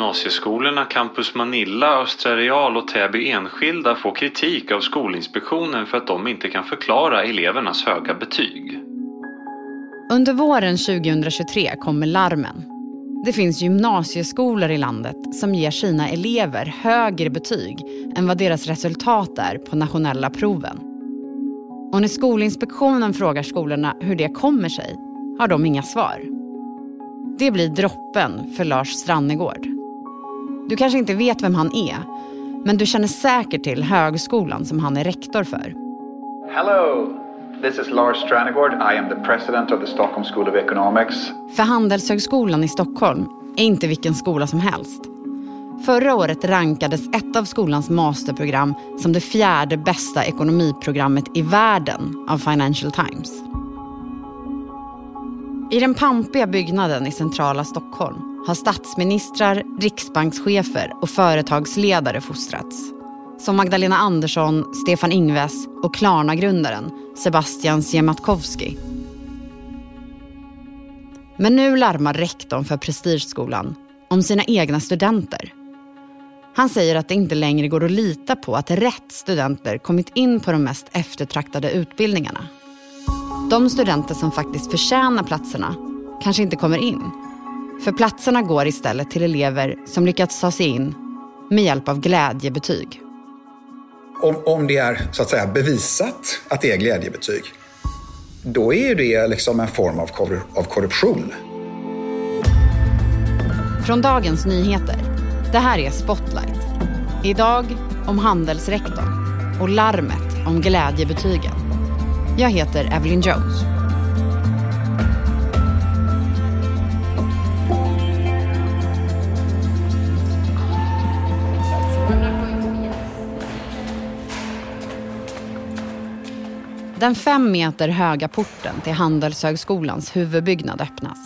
gymnasieskolorna Campus Manilla, Östra Real och Täby Enskilda får kritik av Skolinspektionen för att de inte kan förklara elevernas höga betyg. Under våren 2023 kommer larmen. Det finns gymnasieskolor i landet som ger sina elever högre betyg än vad deras resultat är på nationella proven. Och när Skolinspektionen frågar skolorna hur det kommer sig har de inga svar. Det blir droppen för Lars Strannegård. Du kanske inte vet vem han är, men du känner säkert till högskolan som han är rektor för. Hello, this is Lars Strannegård. I am the president of the Stockholm School of Economics. För Handelshögskolan i Stockholm är inte vilken skola som helst. Förra året rankades ett av skolans masterprogram som det fjärde bästa ekonomiprogrammet i världen av Financial Times. I den pampiga byggnaden i centrala Stockholm har statsministrar, riksbankschefer och företagsledare fostrats. Som Magdalena Andersson, Stefan Ingves och Klarna-grundaren Sebastian Siemiatkowski. Men nu larmar rektorn för Prestigeskolan om sina egna studenter. Han säger att det inte längre går att lita på att rätt studenter kommit in på de mest eftertraktade utbildningarna. De studenter som faktiskt förtjänar platserna kanske inte kommer in. För platserna går istället till elever som lyckats ta sig in med hjälp av glädjebetyg. Om, om det är så att säga bevisat att det är glädjebetyg, då är det liksom en form av, av korruption. Från Dagens Nyheter. Det här är Spotlight. Idag om handelsrektorn och larmet om glädjebetygen. Jag heter Evelyn Jones. Den fem meter höga porten till Handelshögskolans huvudbyggnad öppnas.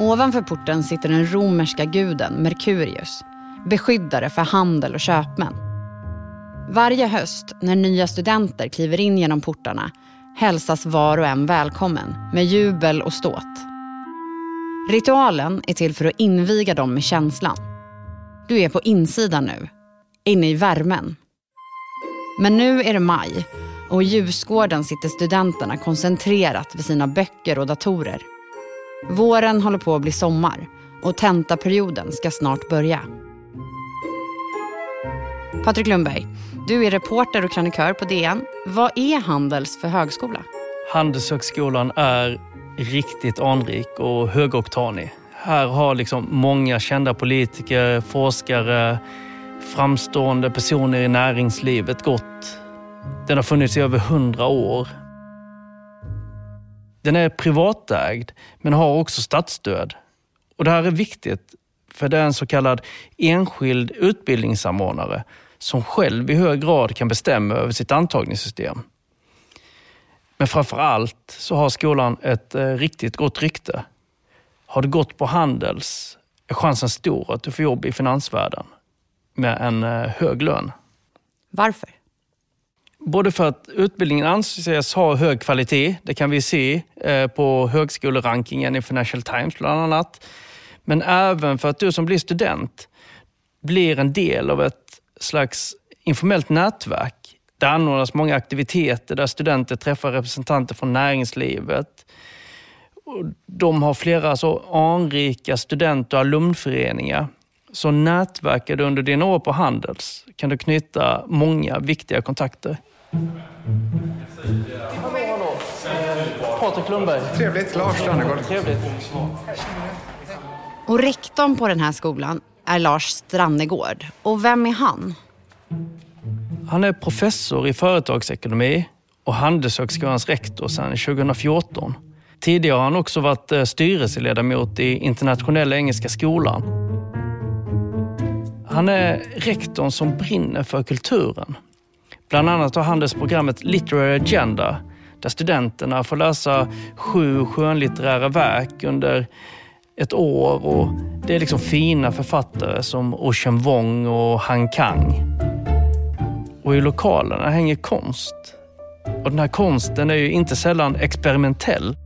Ovanför porten sitter den romerska guden Merkurius, beskyddare för handel och köpmän. Varje höst när nya studenter kliver in genom portarna hälsas var och en välkommen med jubel och ståt. Ritualen är till för att inviga dem med känslan. Du är på insidan nu, inne i värmen. Men nu är det maj och i ljusgården sitter studenterna koncentrerat vid sina böcker och datorer. Våren håller på att bli sommar och tentaperioden ska snart börja. Patrik Lundberg, du är reporter och krönikör på DN. Vad är Handels för högskola? Handelshögskolan är riktigt anrik och högoktanig. Här har liksom många kända politiker, forskare, framstående personer i näringslivet gått. Den har funnits i över hundra år. Den är privatägd men har också statsstöd. Och det här är viktigt för det är en så kallad enskild utbildningssamordnare som själv i hög grad kan bestämma över sitt antagningssystem. Men framför allt så har skolan ett eh, riktigt gott rykte. Har du gått på Handels är chansen stor att du får jobb i finansvärlden med en eh, hög lön. Varför? Både för att utbildningen anses ha hög kvalitet, det kan vi se eh, på högskolerankingen i Financial Times bland annat. Men även för att du som blir student blir en del av ett slags informellt nätverk. Det anordnas många aktiviteter där studenter träffar representanter från näringslivet. De har flera så anrika student och alumnföreningar. Så nätverkar du under dina år på Handels kan du knyta många viktiga kontakter. Patrik Lundberg. Trevligt. Lars Strannegård. Trevligt. Och rektorn på den här skolan är Lars Strannegård. Och vem är han? Han är professor i företagsekonomi och Handelshögskolans rektor sedan 2014. Tidigare har han också varit eh, styrelseledamot i Internationella Engelska Skolan. Han är rektorn som brinner för kulturen. Bland annat har Handelsprogrammet Literary Agenda där studenterna får läsa sju skönlitterära verk under ett år och det är liksom fina författare som Ocean Wong och Han Kang. Och i lokalerna hänger konst. Och den här konsten är ju inte sällan experimentell.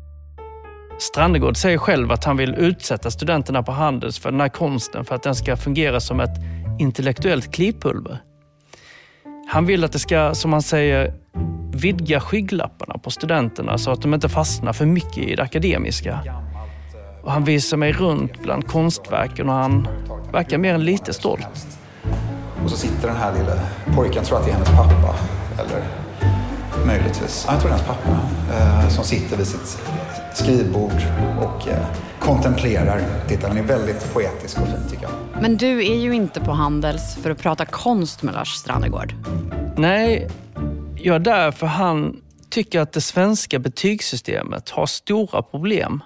Strandegård säger själv att han vill utsätta studenterna på Handels för den här konsten för att den ska fungera som ett intellektuellt klipulver. Han vill att det ska, som han säger, vidga skygglapparna på studenterna så att de inte fastnar för mycket i det akademiska. Och han visar mig runt bland konstverken och han verkar mer än lite stolt. Och så sitter den här lilla pojken, tror att det är hennes pappa. Eller möjligtvis, jag tror det är hennes pappa. Eh, som sitter vid sitt skrivbord och eh, kontemplerar. Titta, han är väldigt poetisk och fin tycker jag. Men du är ju inte på Handels för att prata konst med Lars Strannegård. Nej, jag är där för han tycker att det svenska betygssystemet har stora problem.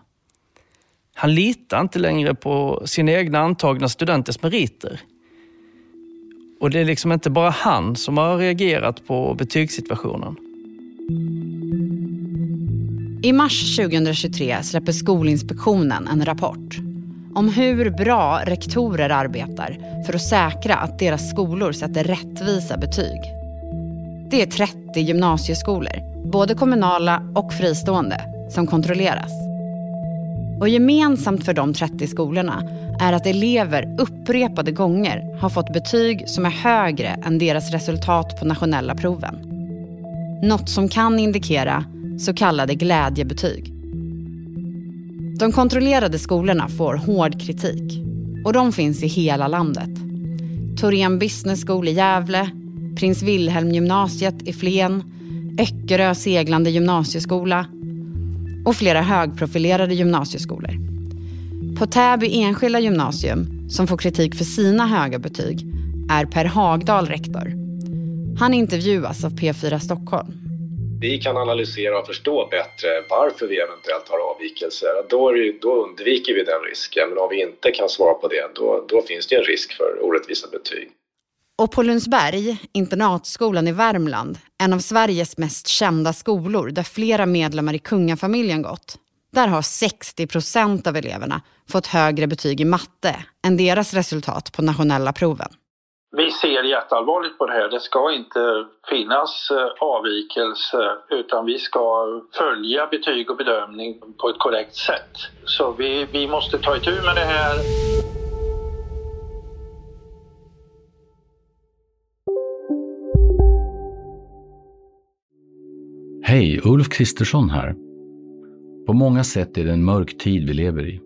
Han litar inte längre på sina egna antagna studenters meriter. Och det är liksom inte bara han som har reagerat på betygssituationen. I mars 2023 släpper Skolinspektionen en rapport om hur bra rektorer arbetar för att säkra att deras skolor sätter rättvisa betyg. Det är 30 gymnasieskolor, både kommunala och fristående, som kontrolleras. Och gemensamt för de 30 skolorna är att elever upprepade gånger har fått betyg som är högre än deras resultat på nationella proven. Något som kan indikera så kallade glädjebetyg. De kontrollerade skolorna får hård kritik och de finns i hela landet. Torén Business School i Gävle, Prins Wilhelm gymnasiet i Flen, Öckerö seglande gymnasieskola och flera högprofilerade gymnasieskolor. På Täby enskilda gymnasium, som får kritik för sina höga betyg, är Per Hagdal rektor. Han intervjuas av P4 Stockholm vi kan analysera och förstå bättre varför vi eventuellt har avvikelser, då, det, då undviker vi den risken. Men om vi inte kan svara på det, då, då finns det en risk för orättvisa betyg. Och på Lundsberg, internatskolan i Värmland, en av Sveriges mest kända skolor där flera medlemmar i kungafamiljen gått. Där har 60 procent av eleverna fått högre betyg i matte än deras resultat på nationella proven. Vi ser jätteallvarligt på det här. Det ska inte finnas avvikelser avvikelse utan vi ska följa betyg och bedömning på ett korrekt sätt. Så vi, vi måste ta itu med det här. Hej, Ulf Kristersson här. På många sätt är det en mörk tid vi lever i.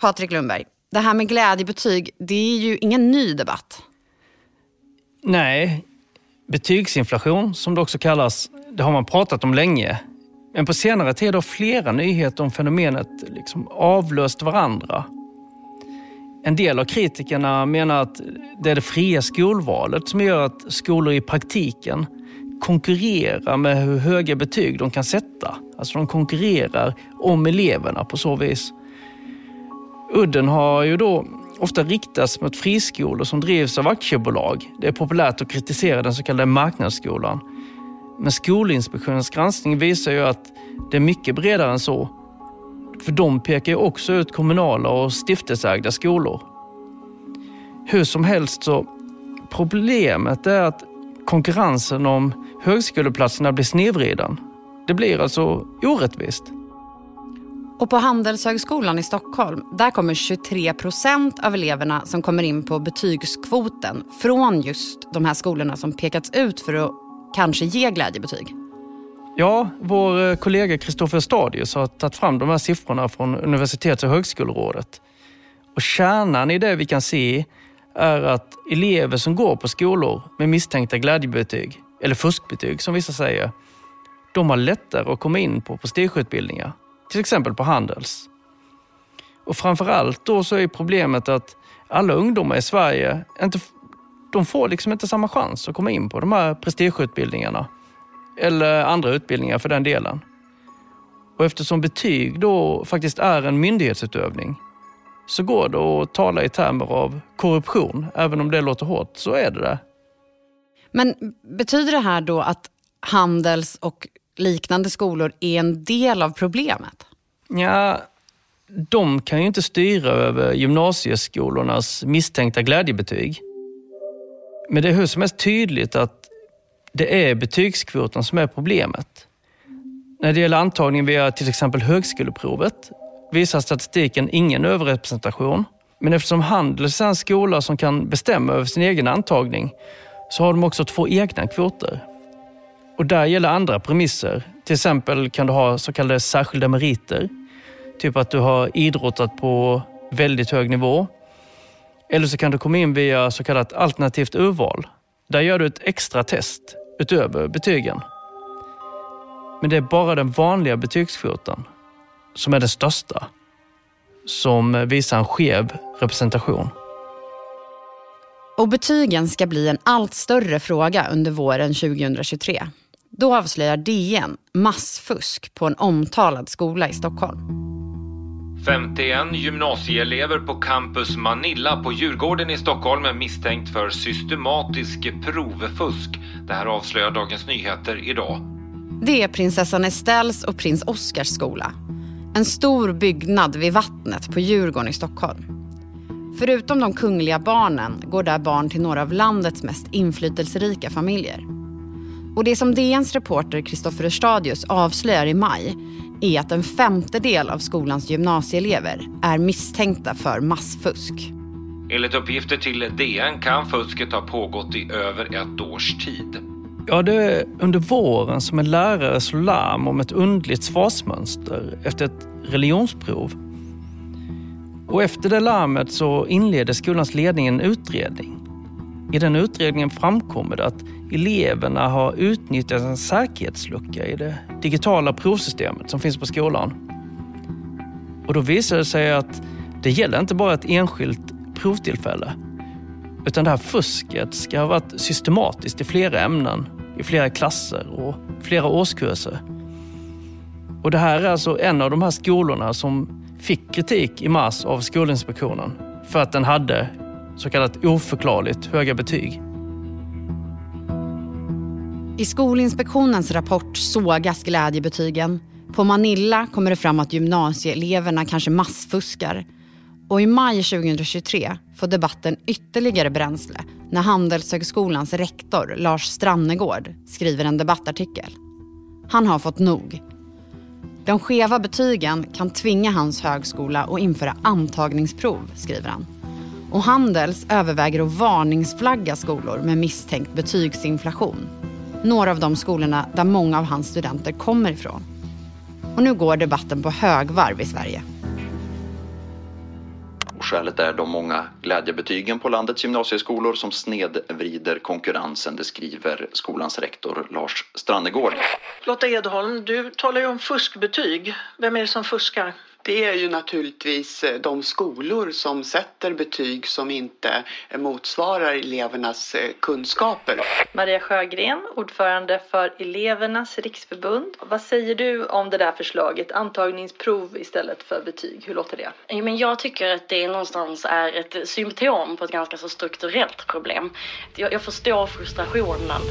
Patrik Lundberg, det här med glädjebetyg, det är ju ingen ny debatt. Nej, betygsinflation som det också kallas, det har man pratat om länge. Men på senare tid har flera nyheter om fenomenet liksom avlöst varandra. En del av kritikerna menar att det är det fria skolvalet som gör att skolor i praktiken konkurrerar med hur höga betyg de kan sätta. Alltså de konkurrerar om eleverna på så vis. Udden har ju då ofta riktats mot friskolor som drivs av aktiebolag. Det är populärt att kritisera den så kallade marknadsskolan. Men Skolinspektionens granskning visar ju att det är mycket bredare än så. För de pekar ju också ut kommunala och stiftelseägda skolor. Hur som helst så, problemet är att konkurrensen om högskoleplatserna blir snedvriden. Det blir alltså orättvist. Och på Handelshögskolan i Stockholm, där kommer 23 procent av eleverna som kommer in på betygskvoten från just de här skolorna som pekats ut för att kanske ge glädjebetyg. Ja, vår eh, kollega Kristoffer Stadius har tagit fram de här siffrorna från Universitets och högskolerådet. Och kärnan i det vi kan se är att elever som går på skolor med misstänkta glädjebetyg, eller fuskbetyg som vissa säger, de har lättare att komma in på prestigeutbildningar till exempel på Handels. Och framförallt då så är problemet att alla ungdomar i Sverige inte, de får liksom inte samma chans att komma in på de här prestigeutbildningarna. eller andra utbildningar för den delen. Och eftersom betyg då faktiskt är en myndighetsutövning så går det att tala i termer av korruption. Även om det låter hårt så är det det. Men betyder det här då att Handels och liknande skolor är en del av problemet? Ja, de kan ju inte styra över gymnasieskolornas misstänkta glädjebetyg. Men det är hur som helst tydligt att det är betygskvoten som är problemet. När det gäller antagning via till exempel högskoleprovet visar statistiken ingen överrepresentation. Men eftersom Handels är en skola som kan bestämma över sin egen antagning så har de också två egna kvoter. Och där gäller andra premisser. Till exempel kan du ha så kallade särskilda meriter. Typ att du har idrottat på väldigt hög nivå. Eller så kan du komma in via så kallat alternativt urval. Där gör du ett extra test utöver betygen. Men det är bara den vanliga betygskvoten som är den största som visar en skev representation. Och betygen ska bli en allt större fråga under våren 2023. Då avslöjar DN massfusk på en omtalad skola i Stockholm. 51 gymnasieelever på campus Manilla på Djurgården i Stockholm är misstänkt för systematisk provfusk. Det här avslöjar Dagens Nyheter idag. Det är prinsessan Estelles och prins Oscars skola. En stor byggnad vid vattnet på Djurgården i Stockholm. Förutom de kungliga barnen går där barn till några av landets mest inflytelserika familjer. Och det som DNs reporter Kristoffer Stadius avslöjar i maj är att en femtedel av skolans gymnasieelever är misstänkta för massfusk. Enligt uppgifter till DN kan fusket ha pågått i över ett års tid. Ja, det är under våren som en lärare slår larm om ett undligt svarsmönster efter ett religionsprov. Och efter det larmet så inleder skolans ledning en utredning. I den utredningen framkommer det att eleverna har utnyttjat en säkerhetslucka i det digitala provsystemet som finns på skolan. Och då visar det sig att det gäller inte bara ett enskilt provtillfälle. Utan det här fusket ska ha varit systematiskt i flera ämnen, i flera klasser och flera årskurser. Och det här är alltså en av de här skolorna som fick kritik i mars av Skolinspektionen för att den hade så kallat oförklarligt höga betyg. I Skolinspektionens rapport sågas glädjebetygen. På Manilla kommer det fram att gymnasieeleverna kanske massfuskar. Och i maj 2023 får debatten ytterligare bränsle när Handelshögskolans rektor Lars Strannegård skriver en debattartikel. Han har fått nog. De skeva betygen kan tvinga hans högskola att införa antagningsprov, skriver han. Och Handels överväger att varningsflagga skolor med misstänkt betygsinflation. Några av de skolorna där många av hans studenter kommer ifrån. Och nu går debatten på högvarv i Sverige. Och skälet är de många glädjebetygen på landets gymnasieskolor som snedvrider konkurrensen, det skriver skolans rektor Lars Strannegård. Lotta Edholm, du talar ju om fuskbetyg. Vem är det som fuskar? Det är ju naturligtvis eh, de skolor som sätter betyg som inte motsvarar elevernas eh, kunskaper. Maria Sjögren, ordförande för Elevernas riksförbund. Vad säger du om det där förslaget, antagningsprov istället för betyg? Hur låter det? Men jag tycker att det någonstans är ett symptom på ett ganska så strukturellt problem. Jag, jag förstår frustrationen.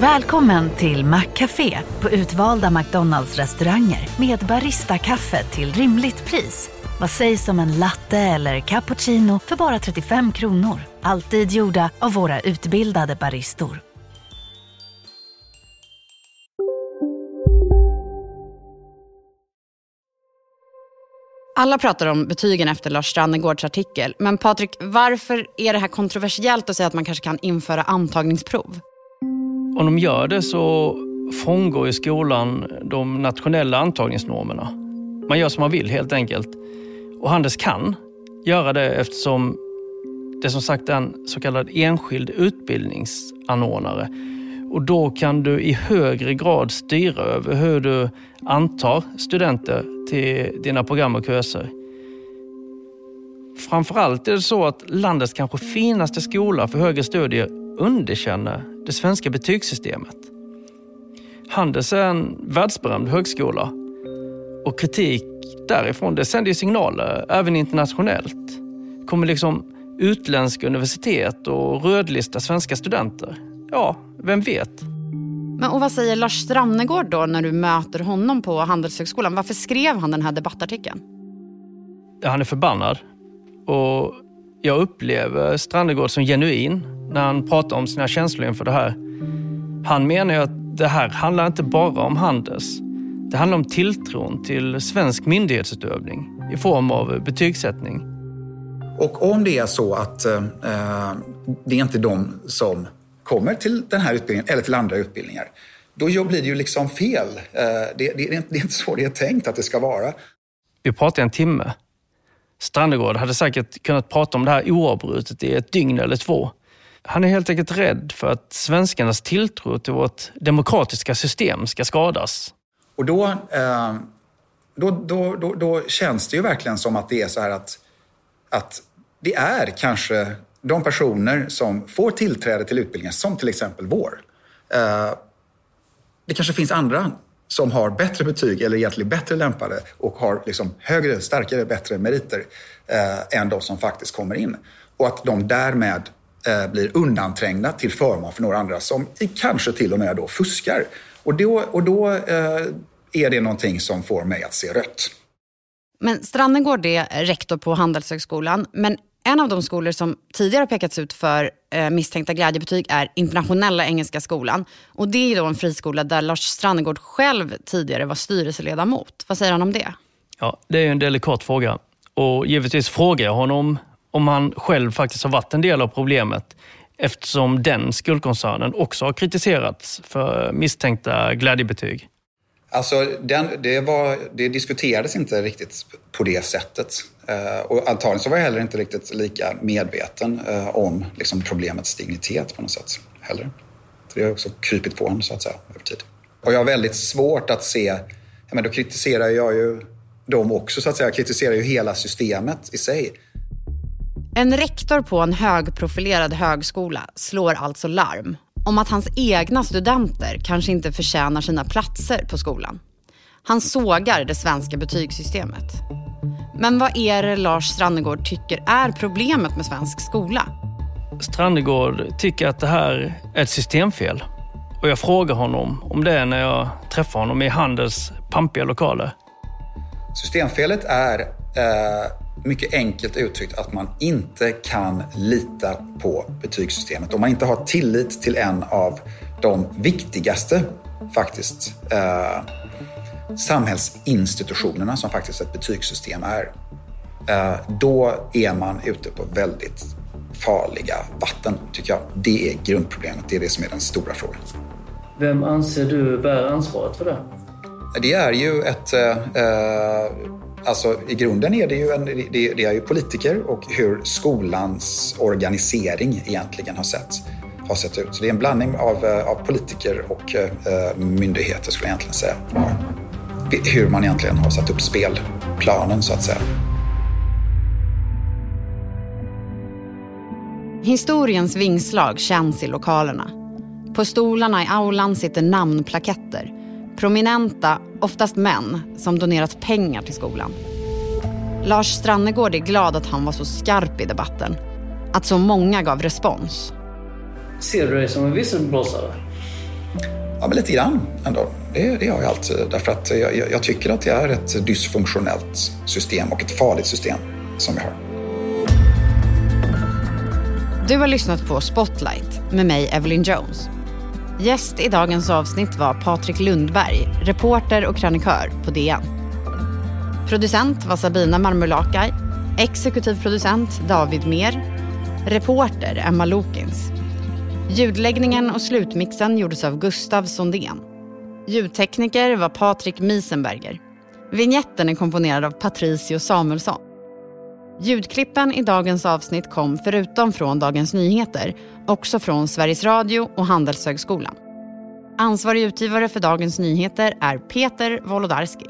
Välkommen till Maccafé på utvalda McDonalds restauranger med Baristakaffe till rimligt pris. Vad sägs om en latte eller cappuccino för bara 35 kronor? Alltid gjorda av våra utbildade baristor. Alla pratar om betygen efter Lars Strannegårds artikel. Men Patrik, varför är det här kontroversiellt att säga att man kanske kan införa antagningsprov? Om de gör det så frångår ju skolan de nationella antagningsnormerna. Man gör som man vill helt enkelt. Och Handels kan göra det eftersom det som sagt är en så kallad enskild utbildningsanordnare. Och då kan du i högre grad styra över hur du antar studenter till dina program och kurser. Framförallt är det så att landets kanske finaste skola för högre studier underkänner det svenska betygssystemet. Handels är en världsberömd högskola och kritik därifrån det sänder signaler även internationellt. Kommer liksom utländska universitet och rödlista svenska studenter. Ja, vem vet? Men och vad säger Lars Strannegård då när du möter honom på Handelshögskolan? Varför skrev han den här debattartikeln? Han är förbannad. Och jag upplever Strannegård som genuin när han pratar om sina känslor inför det här. Han menar ju att det här handlar inte bara om Handels. Det handlar om tilltron till svensk myndighetsutövning i form av betygssättning. Och om det är så att eh, det är inte de som kommer till den här utbildningen eller till andra utbildningar, då blir det ju liksom fel. Eh, det, det, det, är inte så det är tänkt att det ska vara. Vi pratade en timme. Strandegård hade säkert kunnat prata om det här oavbrutet i ett dygn eller två. Han är helt enkelt rädd för att svenskarnas tilltro till vårt demokratiska system ska skadas. Och då, eh, då, då, då, då, känns det ju verkligen som att det är så här att, att det är kanske de personer som får tillträde till utbildningen, som till exempel vår. Eh, det kanske finns andra som har bättre betyg eller egentligen bättre lämpade och har liksom högre, starkare, bättre meriter eh, än de som faktiskt kommer in. Och att de därmed blir undanträngda till förmån för några andra som kanske till och med då fuskar. Och då, och då eh, är det någonting som får mig att se rött. Men Strannegård är rektor på Handelshögskolan. Men en av de skolor som tidigare har pekats ut för eh, misstänkta glädjebetyg är Internationella Engelska Skolan. Och det är då en friskola där Lars Strannegård själv tidigare var styrelseledamot. Vad säger han om det? Ja, det är en delikat fråga. Och givetvis frågar jag honom om han själv faktiskt har varit en del av problemet eftersom den skolkoncernen också har kritiserats för misstänkta glädjebetyg. Alltså, den, det, var, det diskuterades inte riktigt på det sättet. Eh, och antagligen så var jag heller inte riktigt lika medveten eh, om liksom, problemets dignitet på något sätt heller. För det har också krypit på honom så att säga över tid. Och jag har väldigt svårt att se, ja, men då kritiserar jag ju dem också så att säga. Jag kritiserar ju hela systemet i sig. En rektor på en högprofilerad högskola slår alltså larm om att hans egna studenter kanske inte förtjänar sina platser på skolan. Han sågar det svenska betygssystemet. Men vad är det Lars Strannegård tycker är problemet med svensk skola? Strannegård tycker att det här är ett systemfel. Och jag frågar honom om det när jag träffar honom i Handels pampiga lokaler. Systemfelet är eh, mycket enkelt uttryckt att man inte kan lita på betygssystemet. Om man inte har tillit till en av de viktigaste faktiskt eh, samhällsinstitutionerna som faktiskt ett betygssystem är. Eh, då är man ute på väldigt farliga vatten, tycker jag. Det är grundproblemet. Det är det som är den stora frågan. Vem anser du bär ansvaret för det? Det är ju ett eh, eh Alltså i grunden är det ju, en, det, det är ju politiker och hur skolans organisering egentligen har sett, har sett ut. Så det är en blandning av, eh, av politiker och eh, myndigheter skulle jag egentligen säga. Hur man egentligen har satt upp spelplanen så att säga. Historiens vingslag känns i lokalerna. På stolarna i aulan sitter namnplaketter Prominenta, oftast män, som donerat pengar till skolan. Lars Strannegård är glad att han var så skarp i debatten. Att så många gav respons. Ser du dig som en visselblåsare? Ja, men lite grann ändå. Det, det har jag alltid. Därför att jag, jag, tycker att det är ett dysfunktionellt system och ett farligt system som vi har. Du har lyssnat på Spotlight med mig, Evelyn Jones. Gäst i dagens avsnitt var Patrik Lundberg, reporter och krönikör på DN. Producent var Sabina Marmulakai. Exekutiv producent David Mer. Reporter Emma Lokins. Ljudläggningen och slutmixen gjordes av Gustav Sondén. Ljudtekniker var Patrik Miesenberger. Vignetten är komponerad av Patricio Samuelsson. Ljudklippen i dagens avsnitt kom förutom från Dagens Nyheter också från Sveriges Radio och Handelshögskolan. Ansvarig utgivare för Dagens Nyheter är Peter Wolodarski.